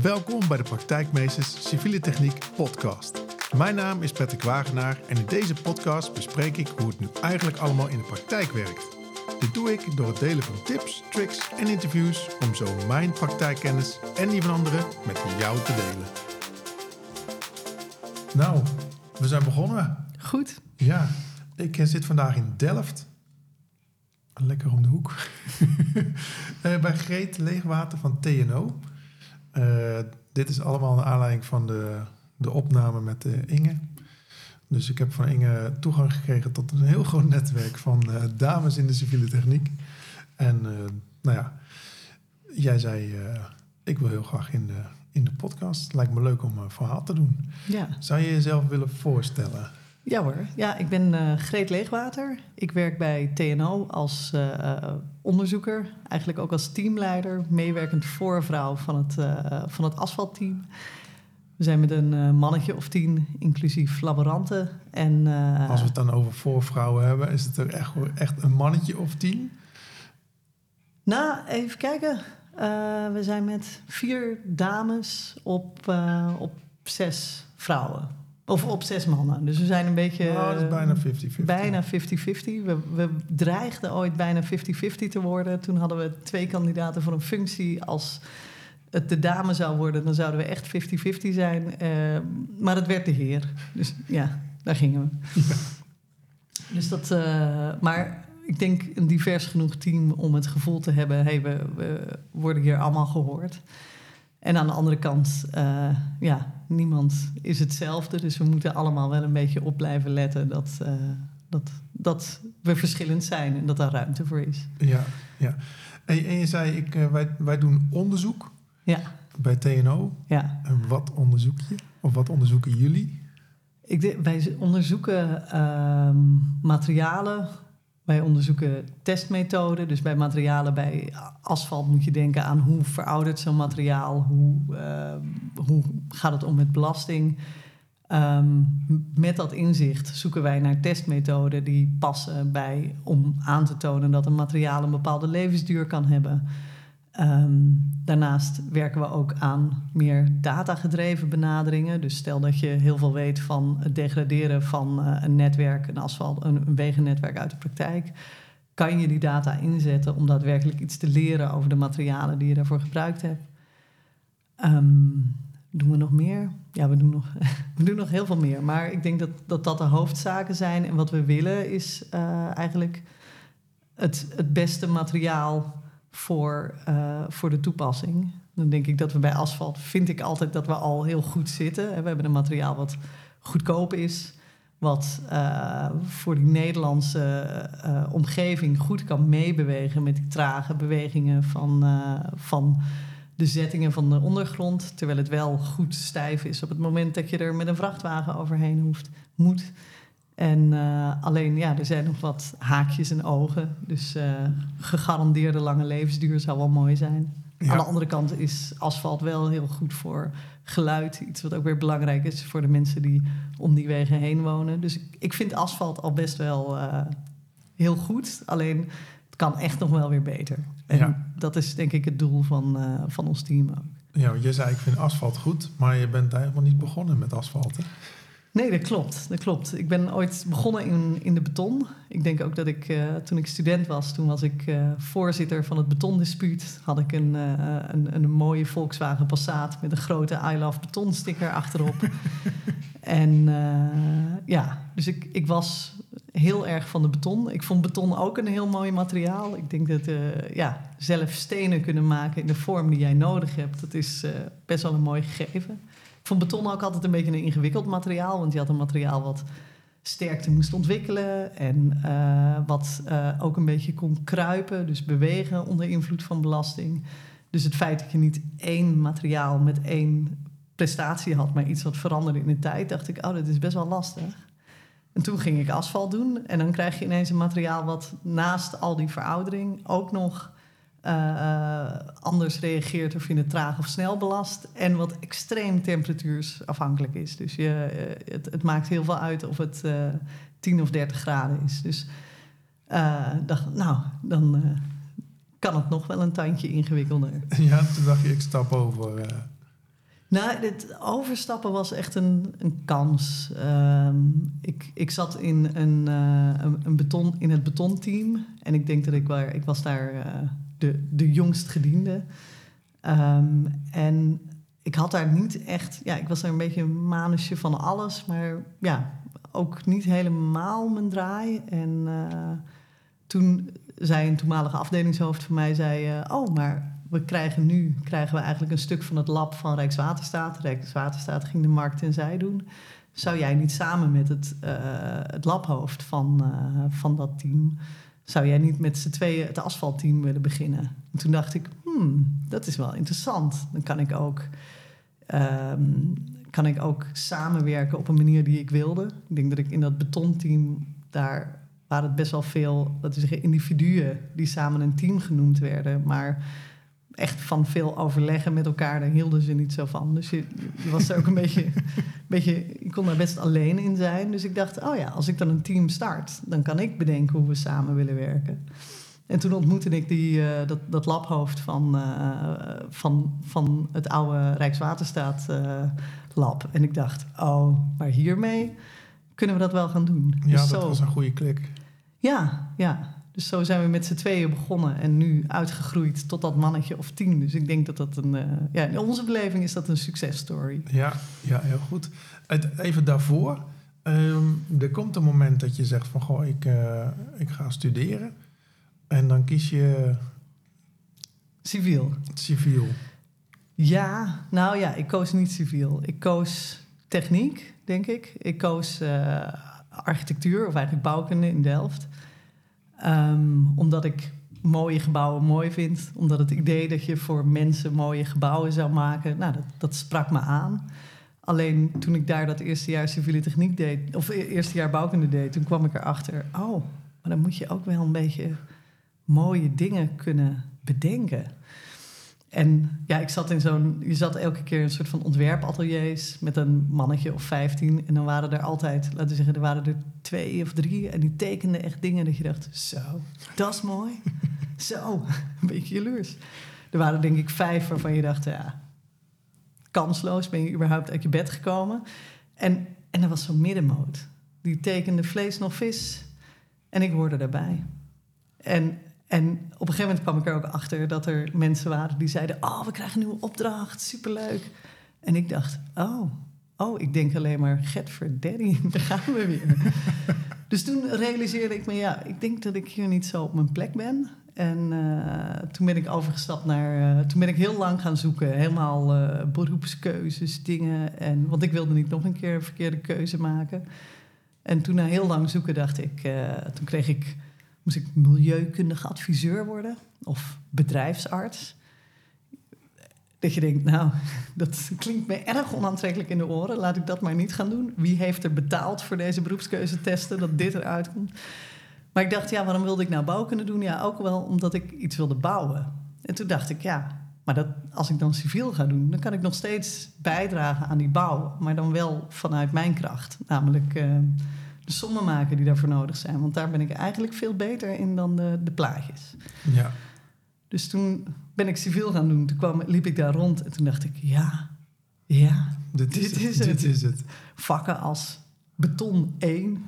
Welkom bij de Praktijkmeesters Civiele Techniek podcast. Mijn naam is Patrick Wagenaar en in deze podcast bespreek ik hoe het nu eigenlijk allemaal in de praktijk werkt. Dit doe ik door het delen van tips, tricks en interviews om zo mijn praktijkkennis en die van anderen met jou te delen. Nou, we zijn begonnen. Goed. Ja, ik eh, zit vandaag in Delft. Lekker om de hoek. Eh, bij Greet Leegwater van TNO. Eh, dit is allemaal een aanleiding van de, de opname met uh, Inge. Dus ik heb van Inge toegang gekregen tot een heel groot netwerk van dames in de civiele techniek. En nou ja, jij zei, ik wil heel graag in de, in de podcast. Lijkt me leuk om een verhaal te doen. Ja. Zou je jezelf willen voorstellen? Ja hoor, ja, ik ben uh, Greet Leegwater. Ik werk bij TNO als uh, onderzoeker, eigenlijk ook als teamleider, meewerkend voorvrouw van het, uh, van het asfaltteam. We zijn met een mannetje of tien, inclusief laboranten. En, als we het dan over voorvrouwen hebben, is het er echt, echt een mannetje of tien? Nou, even kijken. we zijn met vier dames op, op zes vrouwen. Of op zes mannen. Dus we zijn een beetje. Oh, dat is bijna 50-50. Bijna 50-50. We, we dreigden ooit bijna 50-50 te worden. Toen hadden we twee kandidaten voor een functie. Als het de dame zou worden, dan zouden we echt 50-50 zijn. Uh, maar het werd de heer. Dus ja, daar gingen we. Ja. Dus dat. Uh, maar ik denk een divers genoeg team om het gevoel te hebben: hey, we, we worden hier allemaal gehoord. En aan de andere kant, uh, ja, niemand is hetzelfde. Dus we moeten allemaal wel een beetje op blijven letten dat, uh, dat, dat we verschillend zijn en dat daar ruimte voor is. Ja, ja. En, en je zei, ik, uh, wij, wij doen onderzoek ja. bij TNO. Ja. En wat onderzoek je? Of wat onderzoeken jullie? Ik wij onderzoeken uh, materialen wij onderzoeken testmethoden. Dus bij materialen, bij asfalt moet je denken aan hoe veroudert zo'n materiaal, hoe, uh, hoe gaat het om met belasting. Um, met dat inzicht zoeken wij naar testmethoden die passen bij om aan te tonen dat een materiaal een bepaalde levensduur kan hebben. Um, daarnaast werken we ook aan meer datagedreven benaderingen. Dus stel dat je heel veel weet van het degraderen van uh, een netwerk, een asfalt, een, wegennetwerk uit de praktijk. Kan je die data inzetten om daadwerkelijk iets te leren over de materialen die je daarvoor gebruikt hebt? Um, doen we nog meer? Ja, we doen nog, we doen nog heel veel meer. Maar ik denk dat, dat dat de hoofdzaken zijn. En wat we willen is uh, eigenlijk het, het beste materiaal voor, uh, voor de toepassing. Dan denk ik dat we bij asfalt, vind ik altijd dat we al heel goed zitten. We hebben een materiaal wat goedkoop is, wat uh, voor die Nederlandse uh, omgeving goed kan meebewegen met die trage bewegingen van, van de zettingen van de ondergrond. Terwijl het wel goed stijf is op het moment dat je er met een vrachtwagen overheen hoeft, moet. En uh, alleen, ja, er zijn nog wat haakjes en ogen. Dus uh, gegarandeerde lange levensduur zou wel mooi zijn. Ja. Aan de andere kant is asfalt wel heel goed voor geluid. Iets wat ook weer belangrijk is voor de mensen die om die wegen heen wonen. Dus ik, ik vind asfalt al best wel uh, heel goed. Alleen, het kan echt nog wel weer beter. En ja. dat is denk ik het doel van, van ons team ook. Ja, je zei ik vind asfalt goed, maar je bent helemaal niet begonnen met asfalt, hè? Nee, dat klopt. Dat klopt. Ik ben ooit begonnen in, in de beton. Ik denk ook dat ik, uh, toen ik student was, toen was ik uh, voorzitter van het betondispuut. Had ik een, uh, een, een, mooie Volkswagen Passat met een grote I Love Beton sticker achterop. en ja, dus ik, ik was heel erg van de beton. Ik vond beton ook een heel mooi materiaal. Ik denk dat ja, zelf stenen kunnen maken in de vorm die jij nodig hebt, dat is best wel een mooi gegeven. Vond beton ook altijd een beetje een ingewikkeld materiaal, want je had een materiaal wat sterkte moest ontwikkelen en uh, wat uh, ook een beetje kon kruipen, dus bewegen onder invloed van belasting. Dus het feit dat je niet één materiaal met één prestatie had, maar iets wat veranderde in de tijd, dacht ik, oh, dat is best wel lastig. En toen ging ik asfalt doen en dan krijg je ineens een materiaal wat naast al die veroudering ook nog uh, anders reageert of je het traag of snel belast. En wat extreem temperatuursafhankelijk is. Dus je, uh, het, het, maakt heel veel uit of het 10 of 30 graden is. Dus dacht, nou, dan kan het nog wel een tandje ingewikkelder. Ja, toen dacht je, ik stap over. Nou, het overstappen was echt een, een kans. Ehm, ik, ik zat in, een, uh, een, beton, in het betonteam. En ik denk dat ik, waar, ik was daar uh, de, de jongst gediende. Um, en ik had daar niet echt... Ja, ik was daar een beetje een manusje van alles. Maar ja, ook niet helemaal mijn draai. En uh, toen zei een toenmalige afdelingshoofd van mij... Zei, oh, maar we krijgen nu krijgen we eigenlijk een stuk van het lab van Rijkswaterstaat. Rijkswaterstaat ging de markt en zij doen. Zou jij niet samen met het, uh, het labhoofd van, van dat team, zou jij niet met z'n tweeën het asfaltteam willen beginnen? En toen dacht ik, hmm, dat is wel interessant. Dan kan ik ook, um, kan ik ook samenwerken op een manier die ik wilde. Ik denk dat ik in dat betonteam, daar waren het best wel veel, dat is individuen die samen een team genoemd werden. Maar echt van veel overleggen met elkaar, daar hielden ze niet zo van. Dus je, je was er ook een beetje, beetje, je kon daar best alleen in zijn. Dus ik dacht, oh ja, als ik dan een team start, dan kan ik bedenken hoe we samen willen werken. En toen ontmoette ik die, uh, dat, dat labhoofd van, uh, van, van het oude Rijkswaterstaat uh, lab. En ik dacht, oh, maar hiermee kunnen we dat wel gaan doen. Ja, dus dat zo, was een goede klik. Ja, ja. Dus zo zijn we met z'n tweeën begonnen en nu uitgegroeid tot dat mannetje of tien. Dus ik denk dat dat een, uh, ja, in onze beleving is dat een successtory. Ja, ja, heel goed. Even daarvoor, um, er komt een moment dat je zegt van goh, ik, uh, ik ga studeren. En dan kies je. Civiel. Civiel. Ja, nou ja, ik koos niet civiel. Ik koos techniek, denk ik. Ik koos uh, architectuur, of eigenlijk bouwkunde in Delft. Um, omdat ik mooie gebouwen mooi vind. Omdat het idee dat je voor mensen mooie gebouwen zou maken, nou, dat, dat sprak me aan. Alleen toen ik daar dat eerste jaar civiele techniek deed, of e-, eerste jaar bouwkunde deed, toen kwam ik erachter, oh, maar dan moet je ook wel een beetje mooie dingen kunnen bedenken. En ja, ik zat in zo'n. Je zat elke keer in een soort van ontwerpateliers met een mannetje of vijftien. En dan waren er altijd, laten we zeggen, er waren er twee of drie. En die tekenden echt dingen dat je dacht: zo, dat is mooi. zo, een beetje jaloers. Er waren denk ik vijf waarvan je dacht: ja, kansloos ben je überhaupt uit je bed gekomen. En, en er was zo'n middenmoot. Die tekende vlees nog vis. En ik hoorde daarbij. En en op een gegeven moment kwam ik er ook achter dat er mensen waren die zeiden: Oh, we krijgen een nieuwe opdracht, superleuk. En ik dacht: Oh, oh ik denk alleen maar: Get for daddy, daar gaan we weer. dus toen realiseerde ik me: Ja, ik denk dat ik hier niet zo op mijn plek ben. En uh, toen ben ik overgestapt naar. Uh, toen ben ik heel lang gaan zoeken. Helemaal uh, beroepskeuzes, dingen. En, want ik wilde niet nog een keer een verkeerde keuze maken. En toen na heel lang zoeken dacht ik. toen kreeg ik moest ik milieukundige adviseur worden of bedrijfsarts. Dat je denkt, nou, dat klinkt me erg onaantrekkelijk in de oren. Laat ik dat maar niet gaan doen. Wie heeft er betaald voor deze beroepskeuzetesten dat dit eruit komt? Maar ik dacht, ja, waarom wilde ik nou bouwkunde doen? Ja, ook wel omdat ik iets wilde bouwen. En toen dacht ik, ja, maar dat, als ik dan civiel ga doen, dan kan ik nog steeds bijdragen aan die bouw. Maar dan wel vanuit mijn kracht. Namelijk uh, de sommen maken die daarvoor nodig zijn. Want daar ben ik eigenlijk veel beter in dan de, de plaatjes. Ja. Dus toen ben ik civiel gaan doen. Toen kwam, liep ik daar rond en toen dacht ik, ja, ja, dit, is, dit, is, het. dit is het. Vakken als beton 1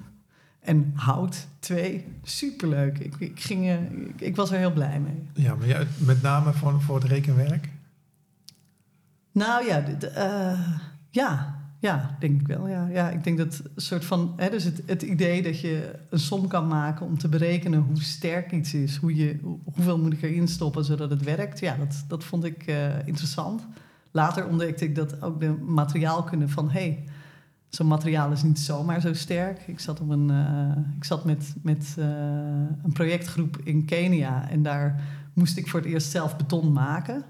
en hout 2, superleuk. Ik, ik, ging, ik, ik, was er heel blij mee. Ja, maar ja, met name voor, voor het rekenwerk? Nou ja, uh, ja, ja, denk ik wel. Ja. Ja, ik denk dat een soort van. Hè, dus het, het idee dat je een som kan maken om te berekenen hoe sterk iets is, hoe je, hoeveel moet ik erin stoppen zodat het werkt. Ja, dat, dat vond ik uh, interessant. Later ontdekte ik dat ook de materiaalkunde van hey, zo'n materiaal is niet zomaar zo sterk. Ik zat, op een, uh, ik zat met, met uh, een projectgroep in Kenia en daar moest ik voor het eerst zelf beton maken.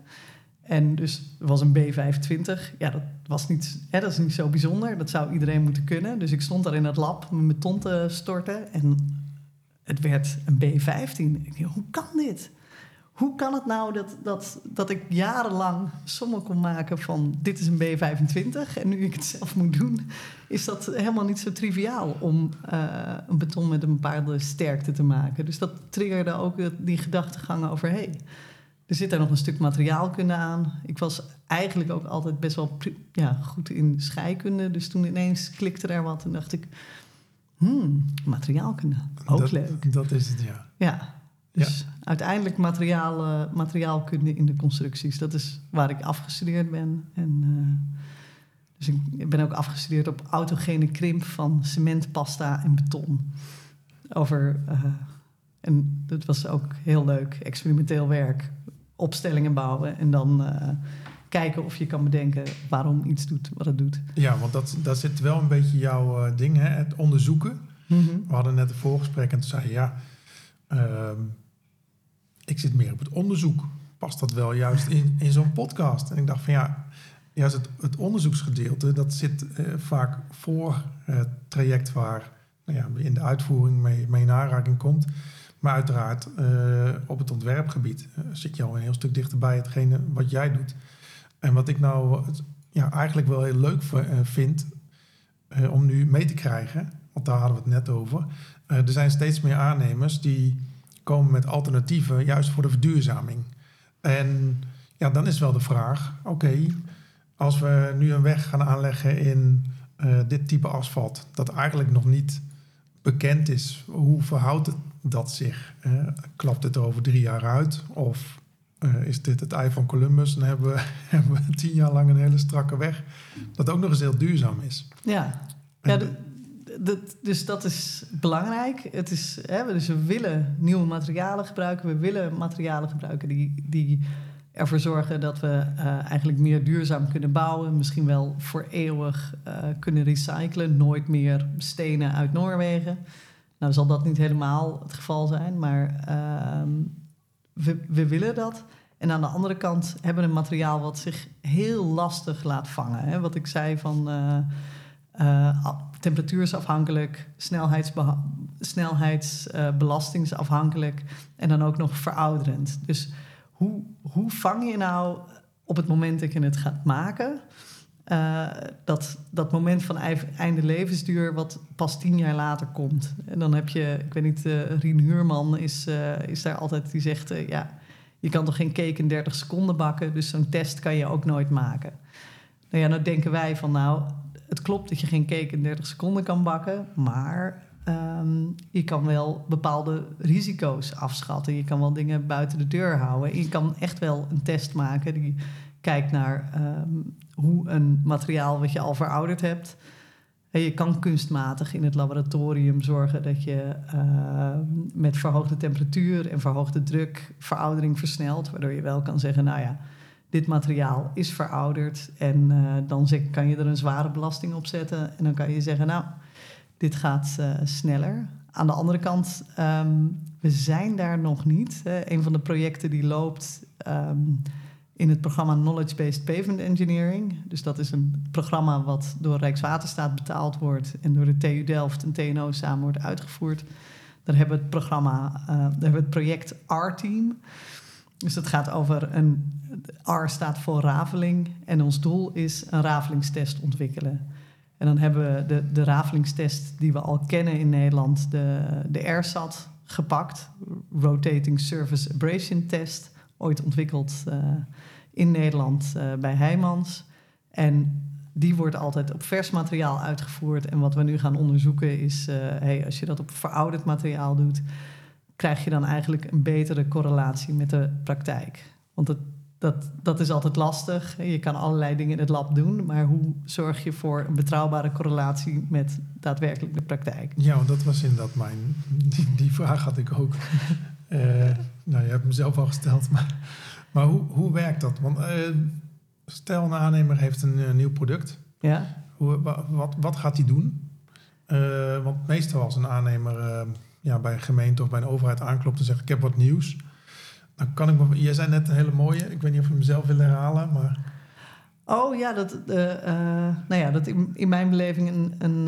En dus was een B25. Ja, dat, was niet, hè, dat is niet zo bijzonder. Dat zou iedereen moeten kunnen. Dus ik stond daar in het lab met mijn ton te storten. En het werd een B15. Ik dacht, hoe kan dit? Hoe kan het nou dat, dat, dat ik jarenlang sommen kon maken van dit is een B25 en nu ik het zelf moet doen, is dat helemaal niet zo triviaal om uh, een beton met een bepaalde sterkte te maken. Dus dat triggerde ook die gedachtegang over hey, er zit daar nog een stuk materiaalkunde aan. Ik was eigenlijk ook altijd best wel ja, goed in scheikunde. Dus toen ineens klikte er wat en dacht ik... Hmm, materiaalkunde, ook dat, leuk. Dat is het, ja. Ja, dus uiteindelijk materiaal, materiaalkunde in de constructies. Dat is waar ik afgestudeerd ben. En, uh, dus ik ben ook afgestudeerd op autogene krimp van cement, pasta en beton. Over, uh, en dat was ook heel leuk, experimenteel werk. Opstellingen bouwen en dan uh, kijken of je kan bedenken waarom iets doet wat het doet. Ja, want dat, dat zit wel een beetje jouw ding, hè? het onderzoeken. Mm -hmm. We hadden net een voorgesprek en toen zei je ja... Uh, ik zit meer op het onderzoek. Past dat wel juist in, in zo'n podcast? En ik dacht van ja, juist het, het onderzoeksgedeelte, dat zit uh, vaak voor het traject waar nou ja, in de uitvoering mee, mee in aanraking komt. Maar uiteraard uh, op het ontwerpgebied uh, zit je al een heel stuk dichterbij hetgene wat jij doet. En wat ik nou ja, eigenlijk wel heel leuk vind om nu mee te krijgen, want daar hadden we het net over. er zijn steeds meer aannemers die komen met alternatieven, juist voor de verduurzaming. En ja, dan is wel de vraag: oké, als we nu een weg gaan aanleggen in dit type asfalt, dat eigenlijk nog niet bekend is, hoe verhoudt het dat zich? Uh, klapt het over drie jaar uit? Of uh, is dit het ei van Columbus? Dan hebben we, hebben we tien jaar lang een hele strakke weg, dat ook nog eens heel duurzaam is. Ja, ja dus dat is belangrijk. Het is, hè, dus we willen nieuwe materialen gebruiken. We willen materialen gebruiken die, die ervoor zorgen dat we uh, eigenlijk meer duurzaam kunnen bouwen. Misschien wel voor eeuwig uh, kunnen recyclen. Nooit meer stenen uit Noorwegen. Nou zal dat niet helemaal het geval zijn, maar uh, we, we willen dat. En aan de andere kant hebben we een materiaal wat zich heel lastig laat vangen. Hè? Wat ik zei van uh, temperatuursafhankelijk, snelheidsbelastingsafhankelijk uh, en dan ook nog verouderend. Dus hoe, hoe vang je nou op het moment dat je het gaat maken, uh, dat, dat moment van einde levensduur wat pas tien jaar later komt? En dan heb je, ik weet niet, uh, Rien Huurman is, is daar altijd, die zegt, ja, je kan toch geen cake in 30 seconden bakken, dus zo'n test kan je ook nooit maken. Nou ja, nou denken wij van nou, het klopt dat je geen cake in 30 seconden kan bakken, maar um, je kan wel bepaalde risico's afschatten. Je kan wel dingen buiten de deur houden. Je kan echt wel een test maken die kijkt naar um, hoe een materiaal wat je al verouderd hebt. En je kan kunstmatig in het laboratorium zorgen dat je uh, met verhoogde temperatuur en verhoogde druk veroudering versnelt, waardoor je wel kan zeggen, nou ja, dit materiaal is verouderd en uh, dan kan je er een zware belasting op zetten en dan kan je zeggen, nou, dit gaat uh, sneller. Aan de andere kant, um, we zijn daar nog niet. Een van de projecten die loopt um, in het programma Knowledge-Based Pavement Engineering. Dus dat is een programma wat door Rijkswaterstaat betaald wordt en door de TU Delft en TNO samen wordt uitgevoerd. Daar hebben we het programma, uh, daar hebben we het project R-Team. Dus het gaat over een. R staat voor rafeling. En ons doel is een ravelingstest ontwikkelen. En dan hebben we de, de ravelingstest die we al kennen in Nederland, de, de RSAT, gepakt. Rotating Surface Abrasion Test. Ooit ontwikkeld uh, in Nederland uh, bij Heijmans. En die wordt altijd op vers materiaal uitgevoerd. En wat we nu gaan onderzoeken is, uh, hey, als je dat op verouderd materiaal doet, krijg je dan eigenlijk een betere correlatie met de praktijk. Want het, dat, dat is altijd lastig. Je kan allerlei dingen in het lab doen, maar hoe zorg je voor een betrouwbare correlatie met daadwerkelijk de praktijk? Ja, want dat was inderdaad mijn. Die, die vraag had ik ook. uh, nou, je hebt mezelf al gesteld, maar, maar hoe, hoe werkt dat? Want uh, stel, een aannemer heeft een uh, nieuw product. Ja. Hoe, wat, wat gaat hij doen? want meestal als een aannemer ja, bij een gemeente of bij een overheid aanklopt en zegt: Ik heb wat nieuws. Dan kan ik me. Jij zei net een hele mooie. Ik weet niet of je mezelf wil herhalen, maar. Oh ja, dat, nou ja, dat in, in mijn beleving een, een,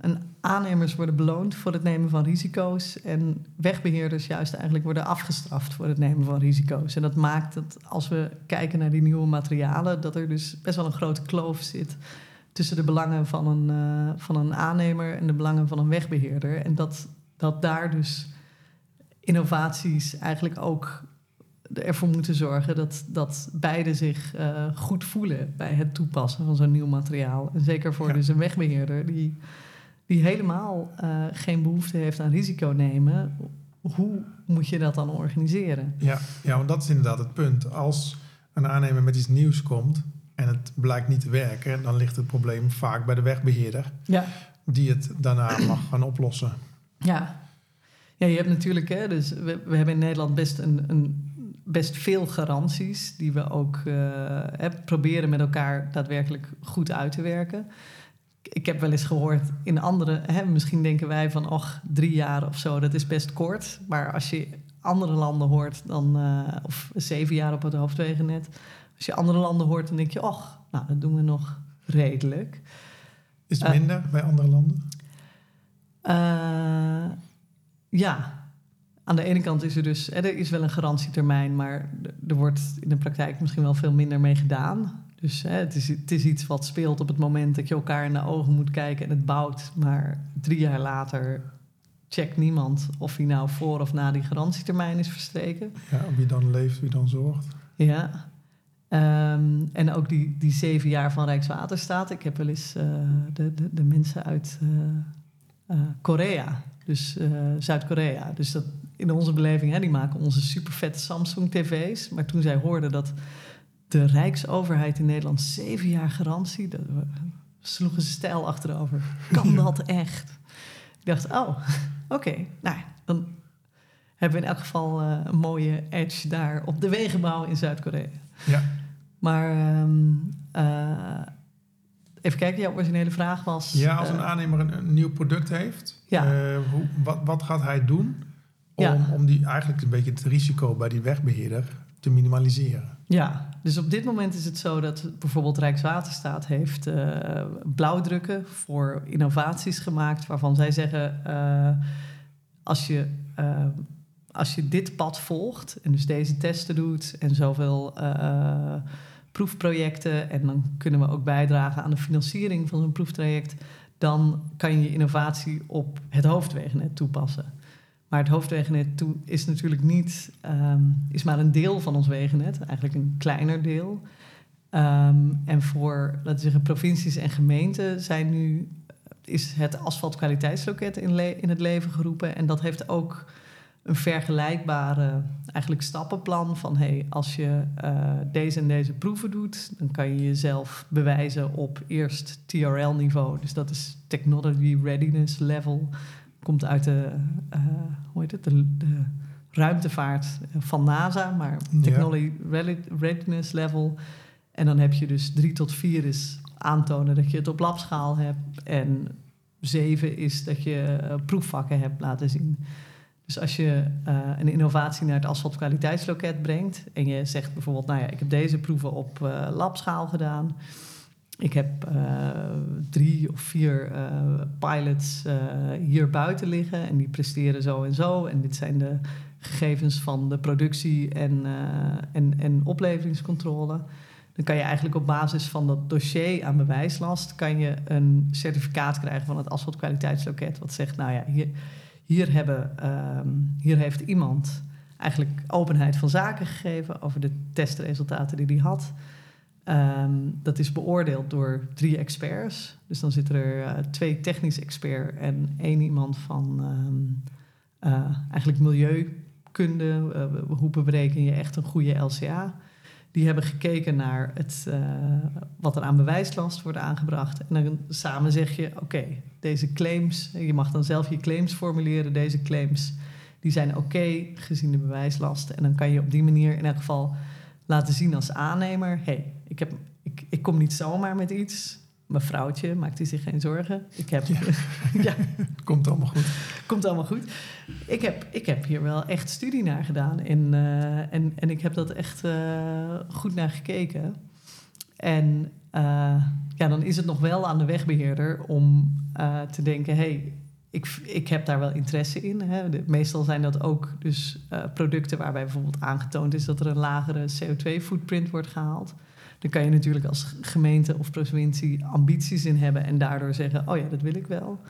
een aannemers worden beloond voor het nemen van risico's. En wegbeheerders juist eigenlijk worden afgestraft voor het nemen van risico's. En dat maakt dat als we kijken naar die nieuwe materialen, dat er dus best wel een grote kloof zit tussen de belangen van een, van een aannemer en de belangen van een wegbeheerder. En dat dat daar dus innovaties eigenlijk ook ervoor moeten zorgen dat, dat beide zich eh, goed voelen bij het toepassen van zo'n nieuw materiaal. En zeker voor Ja. dus een wegbeheerder die, die helemaal eh, geen behoefte heeft aan risico nemen. Hoe moet je dat dan organiseren? Ja, ja, want dat is inderdaad het punt. Als een aannemer met iets nieuws komt en het blijkt niet te werken, dan ligt het probleem vaak bij de wegbeheerder, Ja, die het daarna mag gaan oplossen. Ja. ja, je hebt natuurlijk, hè, dus we, we hebben in Nederland best, een, een, best veel garanties die we ook eh, proberen met elkaar daadwerkelijk goed uit te werken. Ik heb wel eens gehoord in andere, hè, misschien denken wij van, och, drie jaar of zo, dat is best kort. Maar als je andere landen hoort, dan, eh, of zeven jaar op het hoofdwegennet, als je andere landen hoort, dan denk je, och, nou, dat doen we nog redelijk. Is het Eh. minder bij andere landen? Eh, ja, aan de ene kant is er dus, hè, er is wel een garantietermijn, maar er wordt in de praktijk misschien wel veel minder mee gedaan. Dus hè, het, is, het is iets wat speelt op het moment dat je elkaar in de ogen moet kijken en het bouwt. Maar drie jaar later checkt niemand of hij nou voor of na die garantietermijn is verstreken. Ja, wie dan leeft, wie dan zorgt. Ja. Ehm, en ook die, die zeven jaar van Rijkswaterstaat. Ik heb wel eens eh, de, de, de mensen uit eh, eh, Korea, dus Zuid-Korea. Dus dat, in onze beleving, hè, die maken onze super vette Samsung-tv's. Maar toen zij hoorden dat de Rijksoverheid in Nederland zeven jaar garantie, dat we, sloegen ze stijl achterover. Kan dat echt? Ik dacht, oh, oké, nou dan hebben we in elk geval eh, een mooie edge daar op de wegenbouw in Zuid-Korea. Ja, Maar ehm, eh, even kijken, jouw originele vraag was... ja als een eh, aannemer een, een nieuw product heeft, Ja. hoe, wat, wat gaat hij doen om, Ja. om die, eigenlijk een beetje het risico bij die wegbeheerder te minimaliseren? Ja, dus op dit moment is het zo dat bijvoorbeeld Rijkswaterstaat heeft eh, blauwdrukken voor innovaties gemaakt waarvan zij zeggen eh, als, je, eh, als je dit pad volgt en dus deze testen doet en zoveel proefprojecten en dan kunnen we ook bijdragen aan de financiering van zo'n proeftraject, dan kan je innovatie op het hoofdwegennet toepassen. Maar het hoofdwegennet is natuurlijk niet, ehm, is maar een deel van ons wegennet, eigenlijk een kleiner deel. Ehm, en voor, laten we zeggen, provincies en gemeenten zijn nu, is het asfaltkwaliteitsloket in, in het leven geroepen. En dat heeft ook een vergelijkbare eigenlijk stappenplan van hey, als je eh, deze en deze proeven doet, dan kan je jezelf bewijzen op eerst TRL-niveau. Dus dat is Technology Readiness Level. Komt uit de, eh, hoe heet het, de, de ruimtevaart van NASA, maar. Technology Readi- Readiness Level. En dan heb je dus drie tot vier is aantonen dat je het op labschaal hebt. En zeven is dat je eh, proefvakken hebt laten zien. Dus als je eh, een innovatie naar het asfaltkwaliteitsloket brengt en je zegt bijvoorbeeld, nou ja, ik heb deze proeven op eh, labschaal gedaan. Ik heb eh, drie of vier eh, pilots eh, hier buiten liggen en die presteren zo en zo. En dit zijn de gegevens van de productie en, en, en opleveringscontrole. Dan kan je eigenlijk op basis van dat dossier aan bewijslast... kan je een certificaat krijgen van het asfaltkwaliteitsloket... wat zegt, nou ja, hier, hier, hebben, ehm, hier heeft iemand eigenlijk openheid van zaken gegeven... over de testresultaten die hij had... Ehm, dat is beoordeeld door drie experts. Dus dan zitten er eh, twee technisch expert en één iemand van ehm, eh, eigenlijk milieukunde. Eh, hoe bereken je echt een goede LCA? Die hebben gekeken naar het, eh, wat er aan bewijslast wordt aangebracht. En dan samen zeg je, oké, deze claims, je mag dan zelf je claims formuleren. Deze claims die zijn oké gezien de bewijslast. En dan kan je op die manier in elk geval laten zien als aannemer... hey, ik, heb, ik, ik kom niet zomaar met iets. Mevrouwtje, maakt u zich geen zorgen. Ik heb... Ja. ja, Komt allemaal goed. komt allemaal goed. Ik heb, ik heb hier wel echt studie naar gedaan. En, eh, en, en ik heb dat echt eh, goed naar gekeken. En eh, ja, dan is het nog wel aan de wegbeheerder om te denken... hey, ik, ik heb daar wel interesse in. Hè. De- meestal zijn dat ook dus producten waarbij bijvoorbeeld aangetoond is... dat er een lagere CO2-footprint wordt gehaald. Dan kan je natuurlijk als gemeente of provincie ambities in hebben... en daardoor zeggen, oh ja, dat wil ik wel.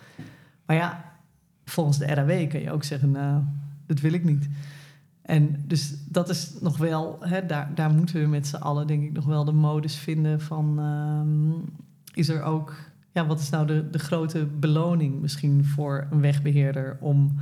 Maar ja, volgens de RAW kun je ook zeggen, nou, dat wil ik niet. En dus dat is nog wel, hè, daar, daar moeten we met z'n allen denk ik nog wel de modus vinden van ehm, is er ook, ja, wat is nou de, de grote beloning misschien voor een wegbeheerder om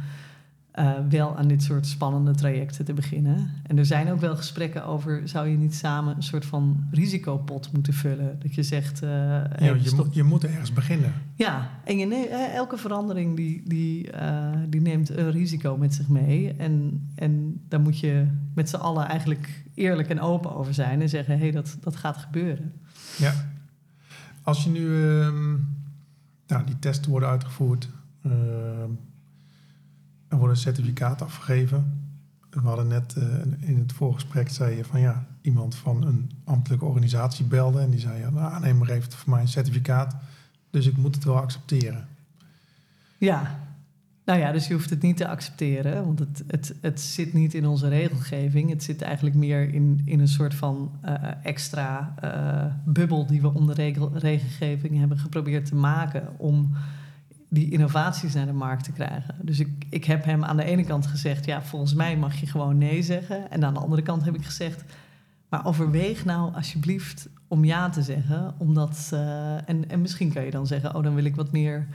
uh, wel aan dit soort spannende trajecten te beginnen. En er zijn ook wel gesprekken over, zou je niet samen een soort van risicopot moeten vullen? Dat je zegt... Uh, ja, je, moet, je moet ergens beginnen. Ja, en je, elke verandering die, die, uh, die neemt een risico met zich mee. En, en daar moet je met z'n allen eigenlijk eerlijk en open over zijn en zeggen, hé, hey, dat, dat gaat gebeuren. Ja. Als je nu... Uh, nou, die testen worden uitgevoerd ehm, er wordt een certificaat afgegeven. We hadden net uh, in het voorgesprek zei je van ja, iemand van een ambtelijke organisatie belde en die zei ja, de aannemer heeft voor mij een certificaat, dus ik moet het wel accepteren. Ja, nou ja, dus je hoeft het niet te accepteren, want het, het, het zit niet in onze regelgeving. Het zit eigenlijk meer in, in een soort van uh, extra uh, bubbel die we onder regel, regelgeving hebben geprobeerd te maken om die innovaties naar de markt te krijgen. Dus ik, ik heb hem aan de ene kant gezegd, ja, volgens mij mag je gewoon nee zeggen. En aan de andere kant heb ik gezegd, maar overweeg nou alsjeblieft om ja te zeggen. Omdat, uh, en, en misschien kan je dan zeggen, oh, dan wil ik wat meer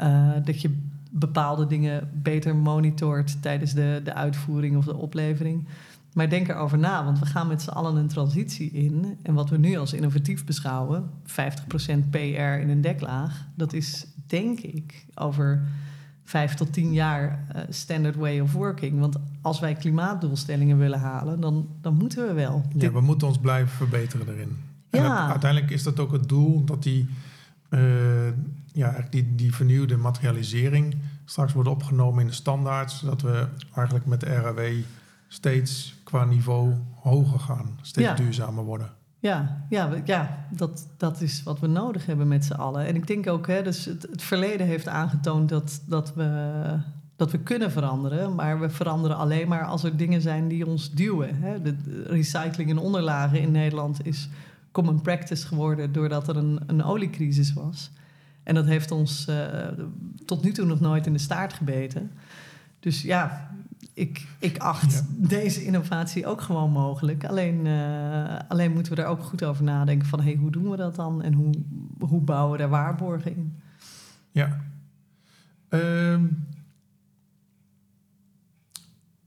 uh, dat je bepaalde dingen beter monitort tijdens de, de uitvoering of de oplevering. Maar denk erover na, want we gaan met z'n allen een transitie in. En wat we nu als innovatief beschouwen, 50% PR in een deklaag, dat is denk ik over vijf tot tien jaar uh, standard way of working. Want als wij klimaatdoelstellingen willen halen, dan, dan moeten we wel. Ja, we moeten ons blijven verbeteren erin. Ja. uiteindelijk is dat ook het doel dat die, uh, ja, die, die vernieuwde materialisering straks wordt opgenomen in de standaard, zodat we eigenlijk met de RAW steeds qua niveau hoger gaan, steeds duurzamer worden. Ja, ja, ja dat, dat is wat we nodig hebben met z'n allen. En ik denk ook, hè, dus het, het verleden heeft aangetoond dat, dat, we, dat we kunnen veranderen. Maar we veranderen alleen maar als er dingen zijn die ons duwen. Hè. De, recycling en onderlagen in Nederland is common practice geworden doordat er een, een oliecrisis was. En dat heeft ons uh, tot nu toe nog nooit in de staart gebeten. Dus ja, ik, ik acht deze innovatie ook gewoon mogelijk. Alleen, uh, alleen moeten we er ook goed over nadenken van... Hey, hoe doen we dat dan en hoe, hoe bouwen we daar waarborgen in? Ja. Um,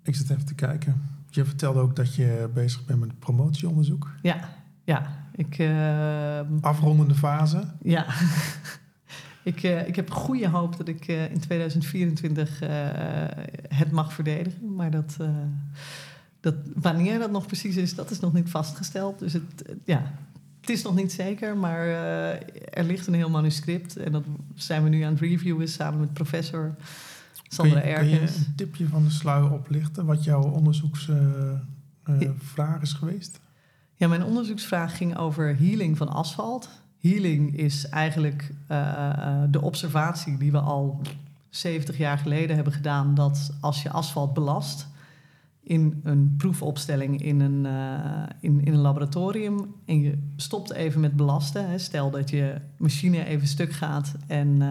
ik zit even te kijken. Je vertelde ook dat je bezig bent met promotieonderzoek. Ja, ja. Ik, uh, Afrondende fase. Ja. Ik, uh, ik heb goede hoop dat ik uh, in 2024 uh, eh, het mag verdedigen. Maar dat, dat, wanneer dat nog precies is, dat is nog niet vastgesteld. Dus het, ja, het is nog niet zeker, maar er ligt een heel manuscript. En dat zijn we nu aan het reviewen samen met professor Sandra Erkens. Kun je een tipje van de sluier oplichten wat jouw onderzoeksvraag is geweest? Ja, mijn onderzoeksvraag ging over healing van asfalt. Healing is eigenlijk uh, de observatie die we al 70 jaar geleden hebben gedaan: dat als je asfalt belast in een proefopstelling in een, uh, in, in een laboratorium en je stopt even met belasten, hè, stel dat je machine even stuk gaat en,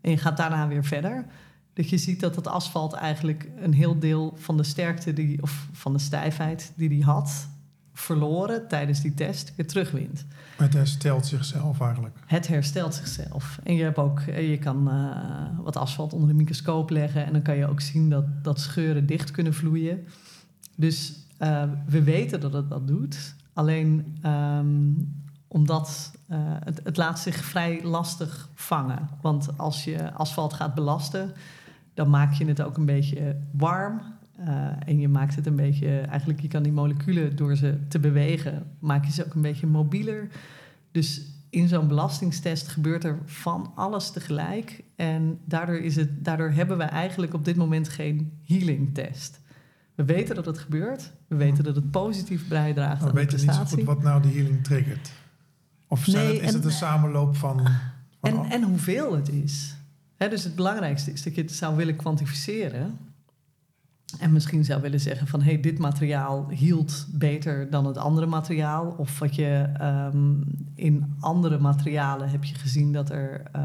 en je gaat daarna weer verder. Dat je ziet dat het asfalt eigenlijk een heel deel van de sterkte die, of van de stijfheid die die had, verloren tijdens die test weer terugwint. Het herstelt zichzelf eigenlijk. Het herstelt zichzelf. En je, hebt ook, eh, je kan uh, wat asfalt onder de microscoop leggen en dan kan je ook zien dat, dat scheuren dicht kunnen vloeien. Dus uh, we weten dat het dat doet. Alleen um, omdat uh, het, het laat zich vrij lastig vangen. Want als je asfalt gaat belasten, dan maak je het ook een beetje warm. Uh, en je maakt het een beetje, eigenlijk je kan die moleculen door ze te bewegen, maak je ze ook een beetje mobieler. Dus in zo'n belastingstest gebeurt er van alles tegelijk. En daardoor, is het, daardoor hebben we eigenlijk op dit moment geen healing test. We weten dat het gebeurt. We weten dat het positief bijdraagt aan de prestatie. We weten niet zo goed wat nou de healing triggert. Of nee, het, is het een samenloop van... van en, en hoeveel het is. dus het belangrijkste is dat je het zou willen kwantificeren. En misschien zou willen zeggen van hey, dit materiaal hield beter dan het andere materiaal. Of wat je um, in andere materialen heb je gezien dat er uh,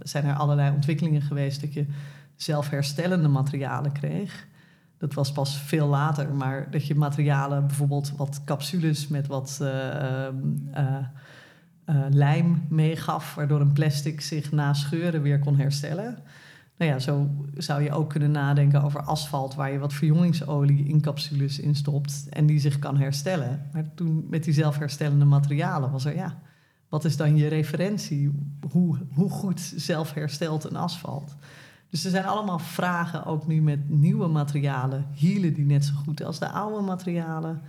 zijn er allerlei ontwikkelingen geweest dat je zelfherstellende materialen kreeg. dat was pas veel later, maar dat je materialen, bijvoorbeeld wat capsules met wat uh, uh, lijm meegaf, waardoor een plastic zich na scheuren weer kon herstellen. Nou ja, zo zou je ook kunnen nadenken over asfalt, waar je wat verjongingsolie in capsules instopt en die zich kan herstellen. Maar toen met die zelfherstellende materialen was er, ja, wat is dan je referentie? Hoe, hoe goed zelfherstelt een asfalt? Dus er zijn allemaal vragen, ook nu met nieuwe materialen. Hielen die net zo goed als de oude materialen?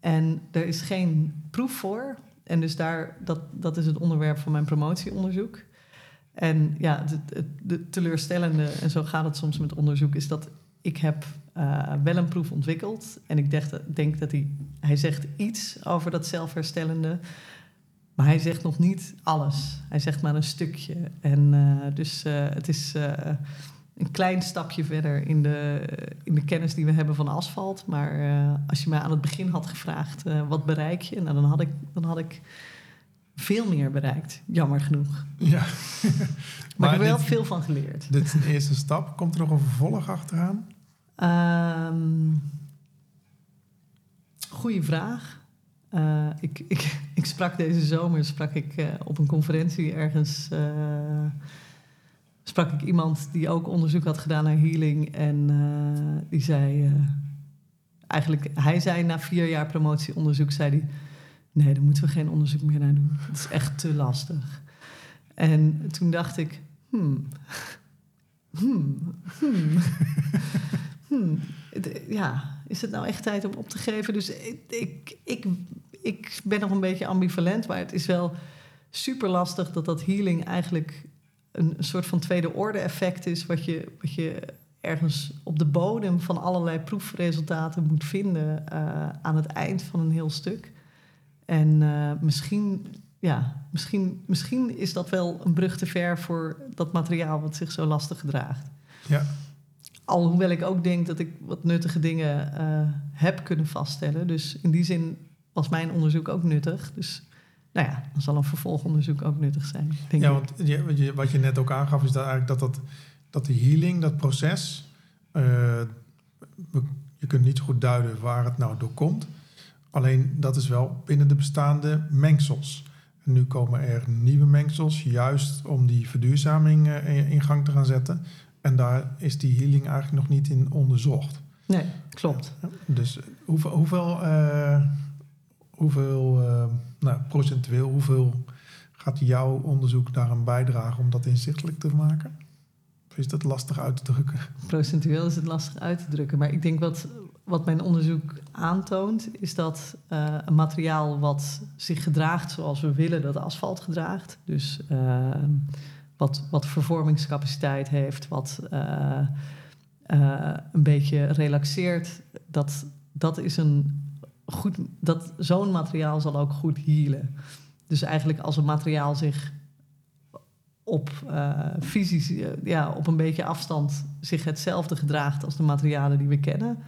En er is geen proef voor. En dus daar, dat, dat is het onderwerp van mijn promotieonderzoek. En ja, het, de teleurstellende, en zo gaat het soms met onderzoek, is dat ik heb uh, wel een proef ontwikkeld. En ik denk, denk dat hij, hij zegt iets over dat zelfherstellende. Maar hij zegt nog niet alles. Hij zegt maar een stukje. En uh, dus uh, het is een klein stapje verder in de, in de kennis die we hebben van asfalt. Maar als je mij aan het begin had gevraagd wat bereik je, nou, dan, had ik, dan had ik veel meer bereikt. Jammer genoeg. Ja. maar, maar ik heb er wel veel van geleerd. Dit is een eerste stap. Komt er nog een vervolg achteraan? Um, goeie vraag. Uh, ik, ik, ik, sprak deze zomer sprak ik, uh, op een conferentie ergens. Uh, sprak ik iemand die ook onderzoek had gedaan naar healing. En die zei. eigenlijk, hij zei na vier jaar promotieonderzoek: zei hij, Nee, daar moeten we geen onderzoek meer naar doen. Het is echt te lastig. En toen dacht ik: Hmm. Hmm. Hmm. hmm. Ja, is het nou echt tijd om op te geven? Dus ik, ik, ik, ben nog een beetje ambivalent, maar het is wel super lastig dat dat healing eigenlijk een, soort van tweede orde effect is, wat je, wat je ergens op de bodem van allerlei proefresultaten moet vinden uh, aan het eind van een heel stuk. En uh, misschien, ja, misschien, misschien is dat wel een brug te ver voor dat materiaal wat zich zo lastig gedraagt. Ja. Alhoewel ik ook denk dat ik wat nuttige dingen uh, heb kunnen vaststellen. Dus in die zin was mijn onderzoek ook nuttig. Dus nou ja, dan zal een vervolgonderzoek ook nuttig zijn. Denk ja, want je, wat je net ook aangaf, is dat eigenlijk dat, dat, dat de healing, dat proces, uh, je kunt niet zo goed duiden waar het nou door komt. Alleen dat is wel binnen de bestaande mengsels. En nu komen er nieuwe mengsels, juist om die verduurzaming uh, in gang te gaan zetten. En daar is die healing eigenlijk nog niet in onderzocht. Nee, klopt. Dus hoeveel, hoeveel, uh, hoeveel uh, nou, procentueel, hoeveel gaat jouw onderzoek daaraan bijdragen om dat inzichtelijk te maken? Of is dat lastig uit te drukken? Procentueel is het lastig uit te drukken. Maar ik denk wat, wat mijn onderzoek aantoont, is dat uh, een materiaal wat zich gedraagt zoals we willen dat asfalt gedraagt. Dus wat, wat vervormingscapaciteit heeft, wat uh, een beetje relaxeert. Dat, dat is een goed. Dat, zo'n materiaal zal ook goed healen. Dus eigenlijk als een materiaal zich op uh, ja, op een beetje afstand zich hetzelfde gedraagt als de materialen die we kennen,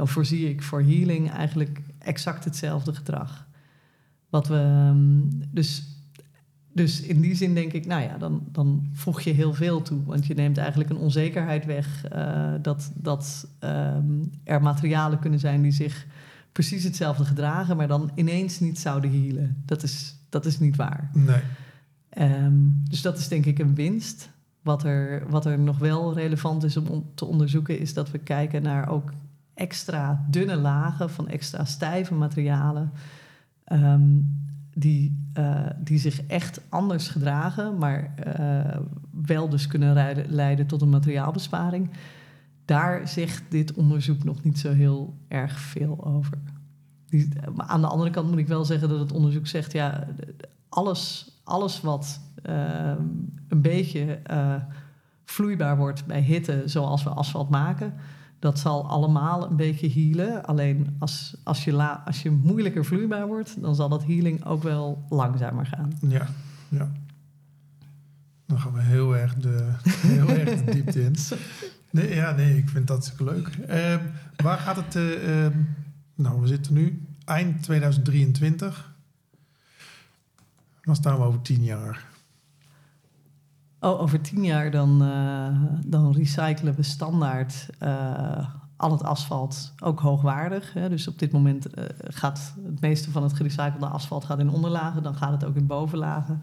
dan voorzie ik voor healing eigenlijk exact hetzelfde gedrag. Wat we, ehm, dus dus in die zin denk ik, nou ja, dan, dan voeg je heel veel toe. Want je neemt eigenlijk een onzekerheid weg uh, dat, dat um, er materialen kunnen zijn die zich precies hetzelfde gedragen, maar dan ineens niet zouden healen. Dat is, dat is niet waar. Nee. Um, dus dat is denk ik een winst. Wat er, wat er nog wel relevant is om te onderzoeken, is dat we kijken naar ook extra dunne lagen van extra stijve materialen. Um, die, uh, die zich echt anders gedragen, maar uh, wel dus kunnen leiden, tot een materiaalbesparing. Daar zegt dit onderzoek nog niet zo heel erg veel over. Die, maar aan de andere kant moet ik wel zeggen dat het onderzoek zegt: ja, alles, alles wat uh, een beetje vloeibaar wordt bij hitte, zoals we asfalt maken, dat zal allemaal een beetje healen. Alleen als, als, je, la, als je moeilijker vloeibaar wordt, dan zal dat healing ook wel langzamer gaan. Ja, ja. Dan gaan we heel erg de, heel erg de diepte in. Nee, ja, nee, ik vind dat leuk. Uh, waar gaat het... Uh, uh, nou, we zitten nu eind 2023. Dan staan we over tien jaar. Oh, over tien jaar dan, uh, dan recyclen we standaard uh, al het asfalt ook hoogwaardig. Hè. Dus op dit moment uh, gaat het meeste van het gerecyclede asfalt gaat in onderlagen, dan gaat het ook in bovenlagen.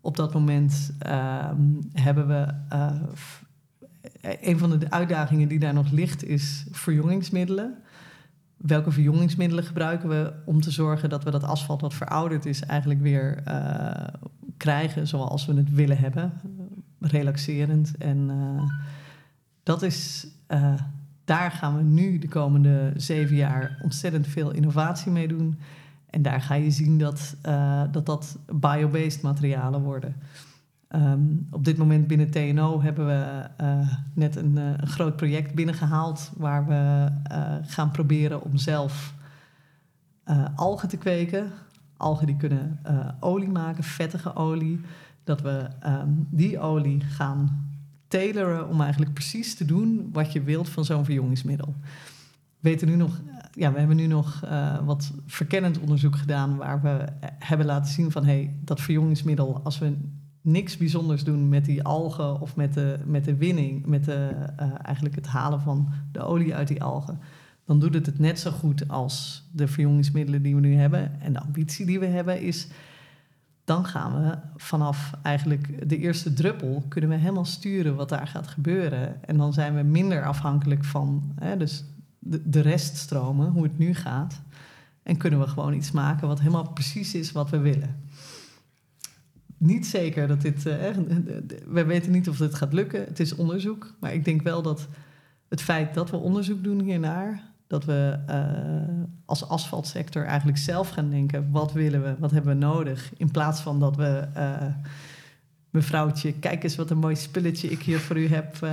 Op dat moment uh, hebben we. Een van de uitdagingen die daar nog ligt is verjongingsmiddelen. Welke verjongingsmiddelen gebruiken we om te zorgen dat we dat asfalt wat verouderd is, eigenlijk weer krijgen zoals we het willen hebben? Relaxerend. En dat is daar gaan we nu de komende zeven jaar ontzettend veel innovatie mee doen. En daar ga je zien dat uh, dat, dat biobased materialen worden. Um, op dit moment binnen TNO hebben we net een, een, groot project binnengehaald waar we gaan proberen om zelf algen te kweken. Algen die kunnen olie maken, vettige olie. Dat we um, die olie gaan tailoren om eigenlijk precies te doen wat je wilt van zo'n verjongingsmiddel. We weten nu nog, ja, we hebben nu nog uh, wat verkennend onderzoek gedaan waar we hebben laten zien van hey, dat verjongingsmiddel, als we niks bijzonders doen met die algen of met de, met de winning, met de, eigenlijk het halen van de olie uit die algen, dan doet het het net zo goed als de verjongingsmiddelen die we nu hebben. En de ambitie die we hebben is dan gaan we vanaf eigenlijk de eerste druppel kunnen we helemaal sturen wat daar gaat gebeuren. En dan zijn we minder afhankelijk van hè, dus de, de reststromen, hoe het nu gaat. En kunnen we gewoon iets maken wat helemaal precies is wat we willen. Niet zeker dat dit. Uh, we weten niet of dit gaat lukken. Het is onderzoek. Maar ik denk wel dat het feit dat we onderzoek doen hiernaar dat we uh, als asfaltsector eigenlijk zelf gaan denken: wat willen we, wat hebben we nodig? In plaats van dat we. Uh, mevrouwtje, kijk eens wat een mooi spulletje ik hier voor u heb. Uh,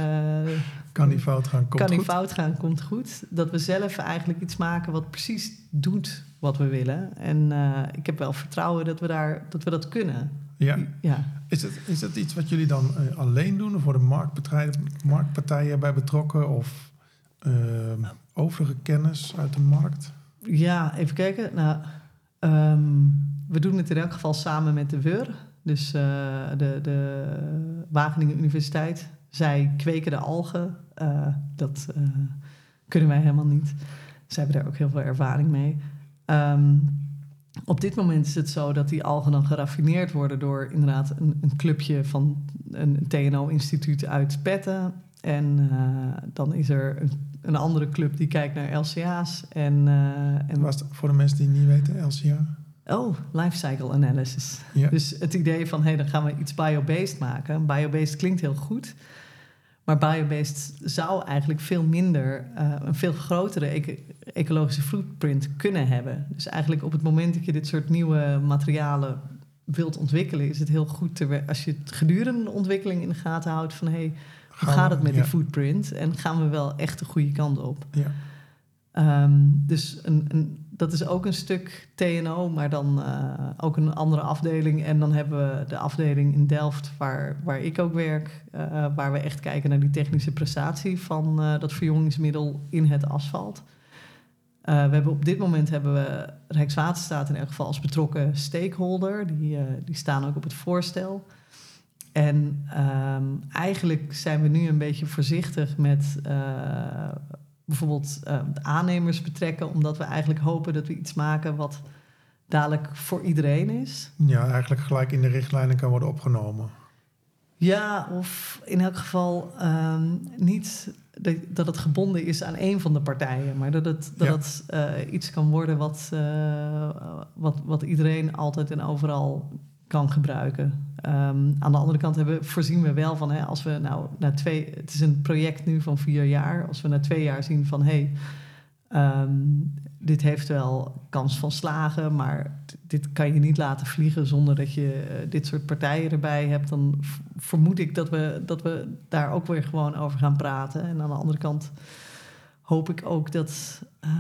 kan niet fout gaan, komt kan goed. niet fout gaan, komt goed. Dat we zelf eigenlijk iets maken wat precies doet wat we willen. En ik heb wel vertrouwen dat we, daar, dat, we dat kunnen. Ja. ja. Is, het, is dat iets wat jullie dan alleen doen? Of worden marktpartijen, marktpartijen bij betrokken? Of ehm, overige kennis uit de markt? Ja, even kijken. Nou, um, we doen het in elk geval samen met de WUR, dus uh, de, de Wageningen Universiteit. Zij kweken de algen. Uh, dat uh, kunnen wij helemaal niet. Zij hebben daar ook heel veel ervaring mee. Um, op dit moment is het zo dat die algen dan geraffineerd worden door inderdaad een, een clubje van een TNO-instituut uit Petten. En dan is er een een andere club die kijkt naar LCA's. En, uh, en Was voor de mensen die niet weten, LCA? Oh, life cycle analysis. Ja. Dus het idee van, hé, hey, dan gaan we iets biobased maken. Biobased klinkt heel goed. Maar biobased zou eigenlijk veel minder, uh, een veel grotere ecologische footprint kunnen hebben. Dus eigenlijk op het moment dat je dit soort nieuwe materialen wilt ontwikkelen, is het heel goed te, als je het gedurende de ontwikkeling in de gaten houdt van hé, hey, hoe gaat het met die footprint? En gaan we wel echt de goede kant op? Ja. Um, dus een, een, dat is ook een stuk TNO, maar dan uh, ook een andere afdeling. En dan hebben we de afdeling in Delft, waar, waar ik ook werk, uh, waar we echt kijken naar die technische prestatie van uh, dat verjongingsmiddel in het asfalt. we hebben op dit moment hebben we Rijkswaterstaat in elk geval als betrokken stakeholder. Die, die staan ook op het voorstel. En um, eigenlijk zijn we nu een beetje voorzichtig met uh, bijvoorbeeld uh, aannemers betrekken, omdat we eigenlijk hopen dat we iets maken wat dadelijk voor iedereen is. Ja, eigenlijk gelijk in de richtlijnen kan worden opgenomen. Ja, of in elk geval um, niet dat het gebonden is aan één van de partijen, maar dat het, dat ja. het uh, iets kan worden wat, wat, wat iedereen altijd en overal kan gebruiken. Um, aan de andere kant hebben, voorzien we wel van, hè, als we nou na twee, het is een project nu van vier jaar, als we na twee jaar zien van hé, hey, um, dit heeft wel kans van slagen, maar dit kan je niet laten vliegen zonder dat je uh, dit soort partijen erbij hebt, dan vermoed ik dat we, dat we daar ook weer gewoon over gaan praten. En aan de andere kant hoop ik ook dat, uh,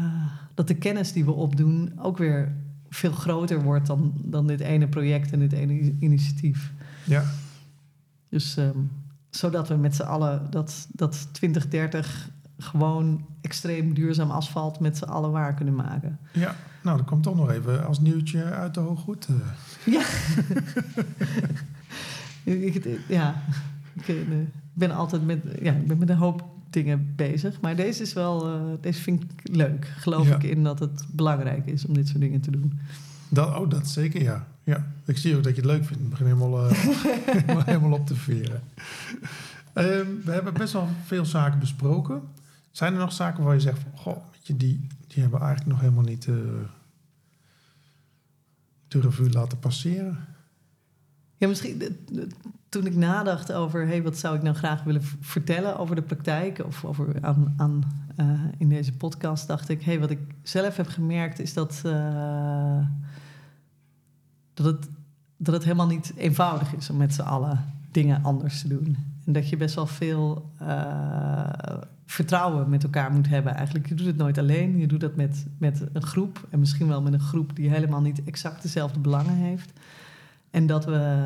dat de kennis die we opdoen ook weer veel groter wordt dan, dan dit ene project en dit ene initiatief. Ja. Dus um, zodat we met z'n allen dat, dat 2030 gewoon extreem duurzaam asfalt met z'n allen waar kunnen maken. Ja, nou, dat komt toch nog even als nieuwtje uit de hooggoed. Ja. ik, ja, ik ben altijd met, ja, ik ben met een hoop dingen bezig. Maar deze is wel, eh, deze vind ik leuk. Geloof Ja. ik in dat het belangrijk is om dit soort dingen te doen. Dat, oh, dat zeker, ja. ja. Ik zie ook dat je het leuk vindt. Ik begin helemaal, eh, helemaal, helemaal op te veren. Ehm, we hebben best wel veel zaken besproken. Zijn er nog zaken waar je zegt van... Goh, je, die, die hebben we eigenlijk nog helemaal niet... eh de revue laten passeren? Ja, misschien toen ik nadacht over hey, wat zou ik nou graag willen vertellen over de praktijk of over aan, aan, eh, in deze podcast, dacht ik, hey, wat ik zelf heb gemerkt is dat, eh, dat, het, dat het helemaal niet eenvoudig is om met z'n allen dingen anders te doen. En dat je best wel veel eh, vertrouwen met elkaar moet hebben. Eigenlijk, je doet het nooit alleen. Je doet dat met, met een groep. En misschien wel met een groep die helemaal niet exact dezelfde belangen heeft. En dat we,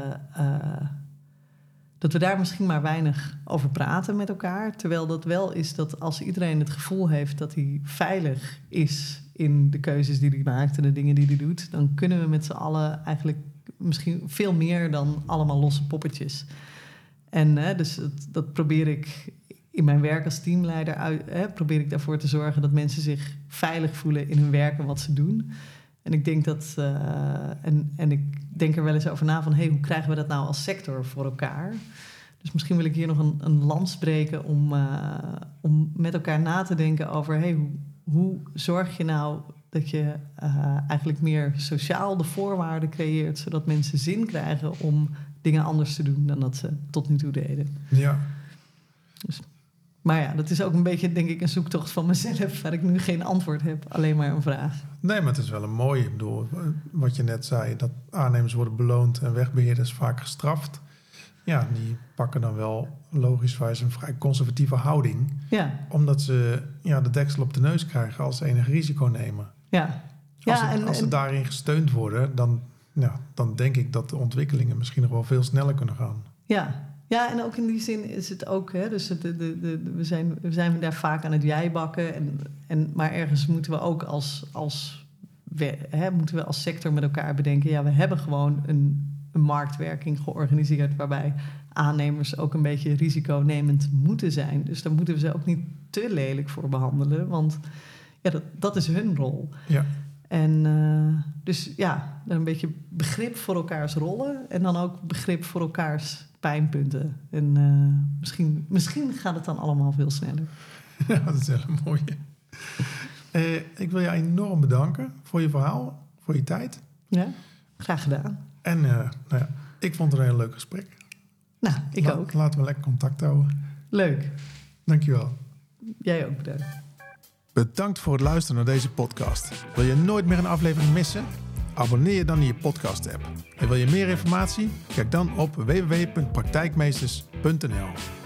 dat we daar misschien maar weinig over praten met elkaar. Terwijl dat wel is dat als iedereen het gevoel heeft dat hij veilig is in de keuzes die hij maakt en de dingen die hij doet, dan kunnen we met z'n allen eigenlijk misschien veel meer dan allemaal losse poppetjes. En hè, dus dat, probeer ik in mijn werk als teamleider uit, hè, probeer ik daarvoor te zorgen dat mensen zich veilig voelen in hun werk en wat ze doen. En ik denk dat, eh, en, en ik denk er wel eens over na van, hey, hoe krijgen we dat nou als sector voor elkaar? Dus misschien wil ik hier nog een, een lans breken om, eh, om met elkaar na te denken over, hey, hoe, hoe zorg je nou dat je eh, eigenlijk meer sociaal de voorwaarden creëert, zodat mensen zin krijgen om dingen anders te doen dan dat ze tot nu toe deden. Ja, Maar ja, dat is ook een beetje, denk ik, een zoektocht van mezelf, waar ik nu geen antwoord heb, alleen maar een vraag. nee, maar het is wel een mooie. Ik bedoel, wat je net zei, dat aannemers worden beloond en wegbeheerders vaak gestraft. Ja, die pakken dan wel logischwijs een vrij conservatieve houding. Ja, Omdat ze ja, de deksel op de neus krijgen als ze enig risico nemen. ja. Als, Ja, ze, en- als ze en- daarin gesteund worden, dan, ja, dan denk ik dat de ontwikkelingen misschien nog wel veel sneller kunnen gaan. Ja. Ja, en ook in die zin is het ook, hè, dus het, de, de, de- we, zijn, we zijn daar vaak aan het jijbakken. En, en, maar ergens moeten we ook als, als, we, hè, moeten we als sector met elkaar bedenken, ja, we hebben gewoon een, een marktwerking georganiseerd waarbij aannemers ook een beetje risiconemend moeten zijn. Dus daar moeten we ze ook niet te lelijk voor behandelen, want ja, dat, dat is hun rol. Ja, En eh, dus ja, een beetje begrip voor elkaars rollen en dan ook begrip voor elkaars pijnpunten. En eh, misschien, misschien gaat het dan allemaal veel sneller. ja dat is wel een mooie. Eh, ik wil je enorm bedanken voor je verhaal, voor je tijd. Ja, graag gedaan. En eh, nou ja, ik vond het een heel leuk gesprek. Nou, ik La- ook. Laten we lekker contact houden. Leuk. Dankjewel. Jij ook bedankt. Bedankt voor het luisteren naar deze podcast. Wil je nooit meer een aflevering missen? Abonneer je dan in je podcast-app. En wil je meer informatie? Kijk dan op www.praktijkmeesters.nl.